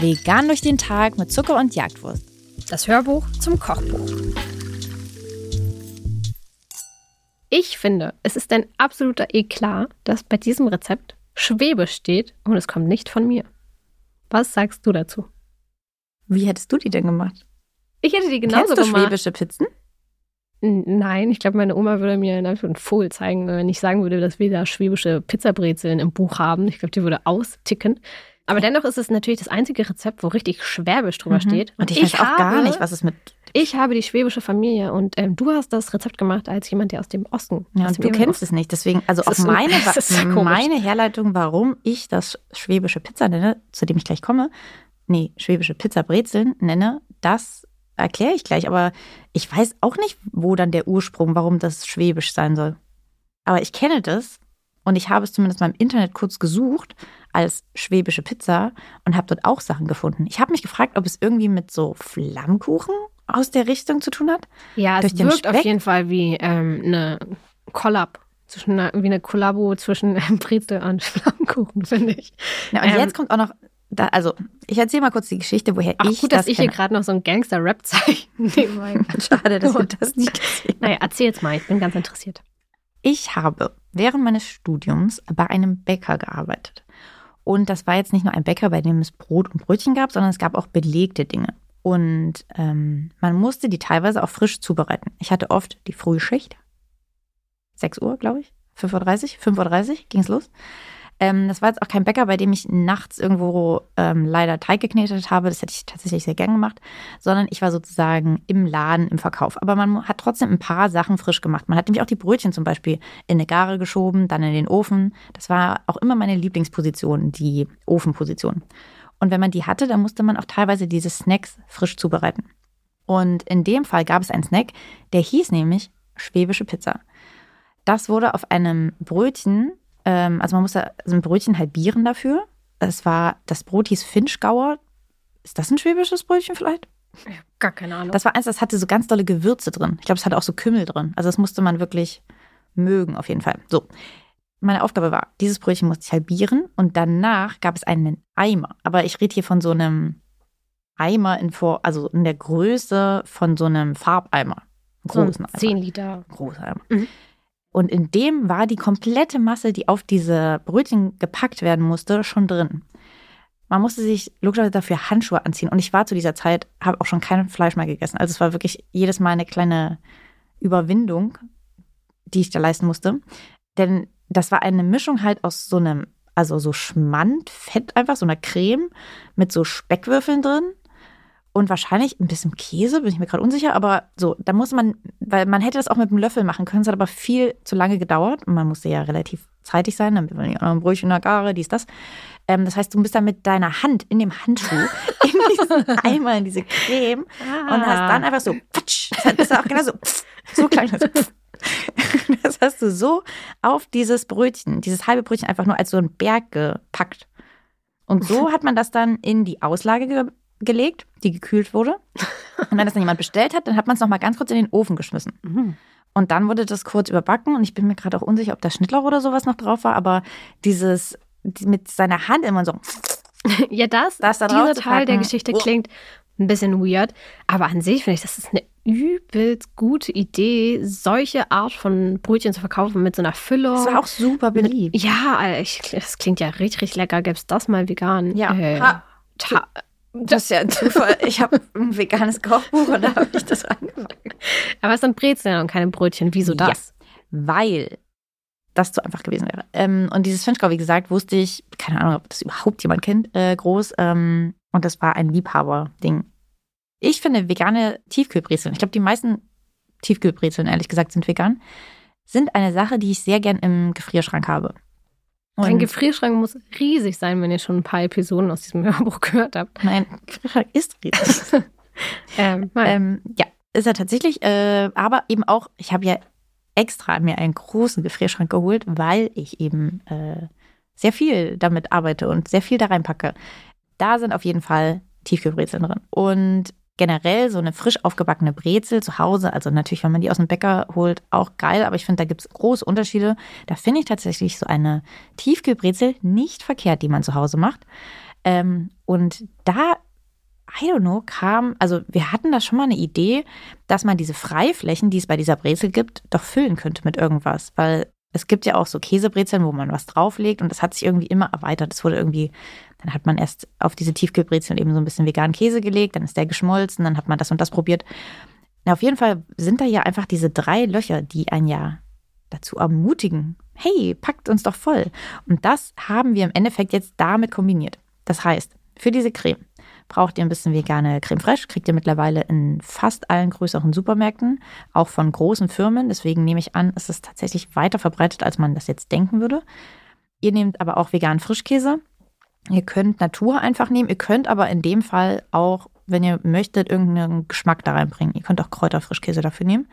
Vegan durch den Tag mit Zucker und Jagdwurst. Das Hörbuch zum Kochbuch. Ich finde, es ist ein absoluter Eklat, dass bei diesem Rezept Schwebe steht und es kommt nicht von mir. Was sagst du dazu? Wie hättest du die denn gemacht? Ich hätte die genauso Kennst du gemacht. schwäbische Pizzen? Nein, ich glaube, meine Oma würde mir einen Fohl zeigen, wenn ich sagen würde, dass wir da schwäbische Pizzabrezeln im Buch haben. Ich glaube, die würde austicken. Aber dennoch ist es natürlich das einzige Rezept, wo richtig Schwäbisch drüber steht. Mhm. Und ich, weiß auch gar nicht, was es mit. Ich habe die schwäbische Familie und ähm, du hast das Rezept gemacht als jemand, der aus dem Osten. Ja, und du kennst es nicht. Deswegen, also Das auch ist so- meine, meine Herleitung, warum ich das schwäbische Pizza nenne, zu dem ich gleich komme, nee, schwäbische Pizza Brezeln nenne, das erkläre ich gleich. Aber ich weiß auch nicht, wo dann der Ursprung, warum das schwäbisch sein soll. Aber ich kenne das und ich habe es zumindest mal im Internet kurz gesucht als schwäbische Pizza und habe dort auch Sachen gefunden. Ich habe mich gefragt, ob es irgendwie mit so Flammkuchen aus der Richtung zu tun hat. Ja, es wirkt auf Speck? jeden Fall wie ähm, eine Collab. Zwischen einer, wie eine Kollabo zwischen Brezel und Flammkuchen, finde ich. Ja, und Ähm, jetzt kommt auch noch, da, also ich erzähle mal kurz die Geschichte, woher Ach ich gut, das dass ich hier kenne. gerade noch so ein Gangster-Rap-Zeichen nebenbei. Schade, dass ihr das nicht gesehen Naja, erzähl jetzt mal, ich bin ganz interessiert. Ich habe während meines Studiums bei einem Bäcker gearbeitet. Und das war jetzt nicht nur ein Bäcker, bei dem es Brot und Brötchen gab, sondern es gab auch belegte Dinge. Und ähm, man musste die teilweise auch frisch zubereiten. Ich hatte oft die Frühschicht. 6 Uhr, glaube ich. 5.30 Uhr, 5.30 Uhr ging es los. Ähm, das war jetzt auch kein Bäcker, bei dem ich nachts irgendwo ähm, leider Teig geknetet habe. Das hätte ich tatsächlich sehr gern gemacht. Sondern ich war sozusagen im Laden, im Verkauf. Aber man hat trotzdem ein paar Sachen frisch gemacht. Man hat nämlich auch die Brötchen zum Beispiel in eine Gare geschoben, dann in den Ofen. Das war auch immer meine Lieblingsposition, die Ofenposition. Und wenn man die hatte, dann musste man auch teilweise diese Snacks frisch zubereiten. Und in dem Fall gab es einen Snack, der hieß nämlich schwäbische Pizza. Das wurde auf einem Brötchen, ähm, also man musste so ein Brötchen halbieren dafür. Es war, das Brot hieß Finchgauer. Ist das ein schwäbisches Brötchen vielleicht? Gar keine Ahnung. Das war eins, das hatte so ganz dolle Gewürze drin. Ich glaube, es hatte auch so Kümmel drin. Also das musste man wirklich mögen, auf jeden Fall. So. Meine Aufgabe war, dieses Brötchen musste ich halbieren und danach gab es einen Eimer. Aber ich rede hier von so einem Eimer in vor, also in der Größe von so einem Farbeimer. so ein Großen Eimer. 10 Liter. Großer Eimer. Mhm. Und in dem war die komplette Masse, die auf diese Brötchen gepackt werden musste, schon drin. Man musste sich logischerweise dafür Handschuhe anziehen. Und ich war zu dieser Zeit, habe auch schon kein Fleisch mehr gegessen. Also es war wirklich jedes Mal eine kleine Überwindung, die ich da leisten musste. Denn das war eine Mischung halt aus so einem, also so Schmand, Fett einfach, so einer Creme mit so Speckwürfeln drin und wahrscheinlich ein bisschen Käse, bin ich mir gerade unsicher, aber so, da muss man, weil man hätte das auch mit einem Löffel machen können, es hat aber viel zu lange gedauert und man musste ja relativ zeitig sein, damit man ja noch ein Brötchen in der Gare, dies, das. Ähm, das heißt, du bist dann mit deiner Hand in dem Handschuh in diesen Eimer, in diese Creme und hast dann einfach so, patsch, das ist auch genau so, so klein. So, das hast du so auf dieses Brötchen, dieses halbe Brötchen einfach nur als so ein Berg gepackt. Und so hat man das dann in die Auslage ge gelegt, die gekühlt wurde. Und wenn das dann jemand bestellt hat, dann hat man es nochmal ganz kurz in den Ofen geschmissen. Mhm. Und dann wurde das kurz überbacken und ich bin mir gerade auch unsicher, ob da Schnittlauch oder sowas noch drauf war, aber dieses die- mit seiner Hand immer so, Ja, das, Das da dieser Teil der. Geschichte Oh. klingt ein bisschen weird. Aber an sich finde ich, das ist eine übelst gute Idee, solche Art von Brötchen zu verkaufen mit so einer Füllung. das war auch super beliebt. Ja, Alter, ich, das klingt ja richtig, richtig lecker. Gäbe es das mal vegan? Ja. Äh, Das ist ja ein Zufall. Ich habe ein veganes Kochbuch und da habe ich das angefangen. aber es sind Brezeln und keine Brötchen. Wieso Ja. das? Weil das zu einfach gewesen wäre. Ähm, und dieses Finchgau, wie gesagt, wusste ich, keine Ahnung, ob das überhaupt jemand kennt, äh, groß. Ähm, und das war ein Liebhaber-Ding. Ich finde vegane Tiefkühlbrezeln, ich glaube, die meisten Tiefkühlbrezeln, ehrlich gesagt, sind vegan, sind eine Sache, die ich sehr gern im Gefrierschrank habe. Ein Und Gefrierschrank muss riesig sein, wenn ihr schon ein paar Episoden aus diesem Hörbuch gehört habt. mein Gefrierschrank ist riesig. Ähm. Ähm, ja, ist er tatsächlich. Äh, aber eben auch, ich habe ja extra mir einen großen Gefrierschrank geholt, weil ich eben äh, sehr viel damit arbeite und sehr viel da reinpacke. Da sind auf jeden Fall Tiefkühlbrezeln drin. Und generell so eine frisch aufgebackene Brezel zu Hause, also natürlich, wenn man die aus dem Bäcker holt, auch geil, aber ich finde, da gibt es große Unterschiede. Da finde ich tatsächlich so eine Tiefkühlbrezel nicht verkehrt, die man zu Hause macht. Ähm, und da, I don't know, kam, also wir hatten da schon mal eine Idee, dass man diese Freiflächen, die es bei dieser Brezel gibt, doch füllen könnte mit irgendwas, weil es gibt ja auch so Käsebrezeln, wo man was drauflegt und das hat sich irgendwie immer erweitert. Es wurde irgendwie, dann hat man erst auf diese Tiefkühlbrezeln eben so ein bisschen veganen Käse gelegt, dann ist der geschmolzen, dann hat man das und das probiert. Na, auf jeden Fall sind da ja einfach diese drei Löcher, die ein ja dazu ermutigen, hey, packt uns doch voll. Und das haben wir im Endeffekt jetzt damit kombiniert. Das heißt, für diese Creme braucht ihr ein bisschen vegane Creme fraiche. Kriegt ihr mittlerweile in fast allen größeren Supermärkten, auch von großen Firmen. Deswegen nehme ich an, es ist tatsächlich weiter verbreitet, als man das jetzt denken würde. Ihr nehmt aber auch veganen Frischkäse. Ihr könnt Natur einfach nehmen. Ihr könnt aber in dem Fall auch, wenn ihr möchtet, irgendeinen Geschmack da reinbringen. Ihr könnt auch Kräuterfrischkäse dafür nehmen.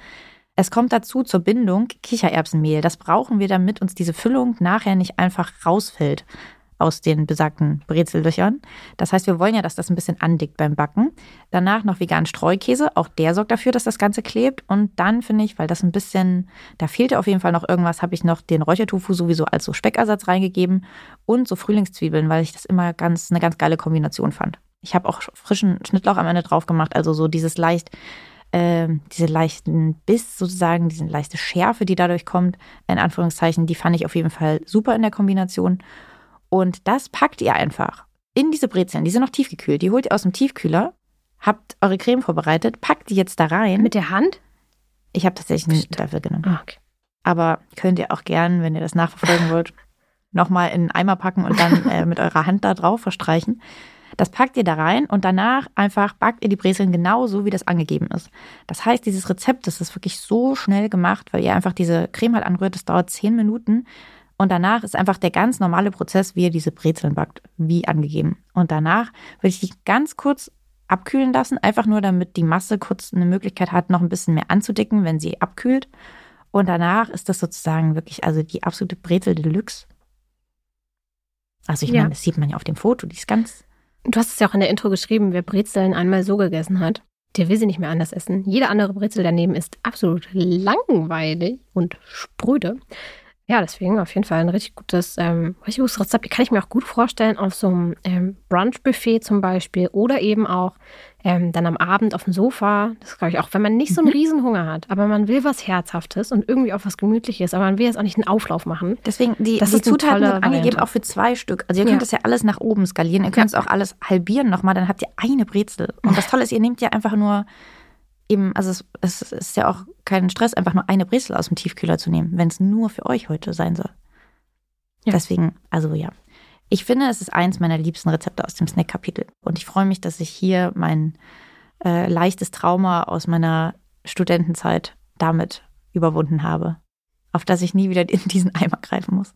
Es kommt dazu zur Bindung Kichererbsenmehl. Das brauchen wir, damit uns diese Füllung nachher nicht einfach rausfällt aus den besagten Brezellöchern. Das heißt, wir wollen ja, dass das ein bisschen andickt beim Backen. Danach noch veganen Streukäse, auch der sorgt dafür, dass das Ganze klebt. Und dann finde ich, weil das ein bisschen, da fehlte auf jeden Fall noch irgendwas, habe ich noch den Räuchertofu sowieso als so Speckersatz reingegeben und so Frühlingszwiebeln, weil ich das immer ganz eine ganz geile Kombination fand. Ich habe auch frischen Schnittlauch am Ende drauf gemacht, also so dieses leicht äh, diese leichten Biss sozusagen, diese leichte Schärfe, die dadurch kommt, in Anführungszeichen, die fand ich auf jeden Fall super in der Kombination. Und das packt ihr einfach in diese Brezeln. Die sind noch tiefgekühlt. Die holt ihr aus dem Tiefkühler, habt eure Creme vorbereitet, packt die jetzt da rein. Mit der Hand? Ich habe tatsächlich einen Löffel genommen. Ah, okay. Aber könnt ihr auch gern, wenn ihr das nachverfolgen wollt, nochmal in einen Eimer packen und dann äh, mit eurer Hand da drauf verstreichen. Das packt ihr da rein und danach einfach backt ihr die Brezeln genauso, wie das angegeben ist. Das heißt, dieses Rezept, das ist wirklich so schnell gemacht, weil ihr einfach diese Creme halt anrührt. Das dauert zehn Minuten. Und danach ist einfach der ganz normale Prozess, wie ihr diese Brezeln backt, wie angegeben. Und danach würde ich die ganz kurz abkühlen lassen, einfach nur damit die Masse kurz eine Möglichkeit hat, noch ein bisschen mehr anzudicken, wenn sie abkühlt. Und danach ist das sozusagen wirklich also die absolute Brezel Deluxe. Also ich ja. meine, das sieht man ja auf dem Foto, die ist ganz. Du hast es ja auch in der Intro geschrieben, wer Brezeln einmal so gegessen hat, der will sie nicht mehr anders essen. Jede andere Brezel daneben ist absolut langweilig und spröde. Ja, deswegen auf jeden Fall ein richtig gutes, ähm, richtig gutes Rezept. Kann ich mir auch gut vorstellen auf so einem ähm, Brunch-Buffet zum Beispiel oder eben auch ähm, dann am Abend auf dem Sofa. Das glaube ich auch, wenn man nicht so einen mhm. Riesenhunger hat, aber man will was Herzhaftes und irgendwie auch was Gemütliches, aber man will jetzt auch nicht einen Auflauf machen. Deswegen, die, das die Zutaten sind angegeben auch für zwei Stück. Also ihr könnt ja. das ja alles nach oben skalieren. Ihr könnt es ja. auch alles halbieren nochmal, dann habt ihr eine Brezel. Und das Tolle ist, ihr nehmt ja einfach nur eben, also es, es, ist ja auch kein Stress, einfach nur eine Brezel aus dem Tiefkühler zu nehmen, wenn es nur für euch heute sein soll. Ja. Deswegen, also ja. Ich finde, es ist eins meiner liebsten Rezepte aus dem Snack-Kapitel. Und ich freue mich, dass ich hier mein äh, leichtes Trauma aus meiner Studentenzeit damit überwunden habe, auf das ich nie wieder in diesen Eimer greifen muss.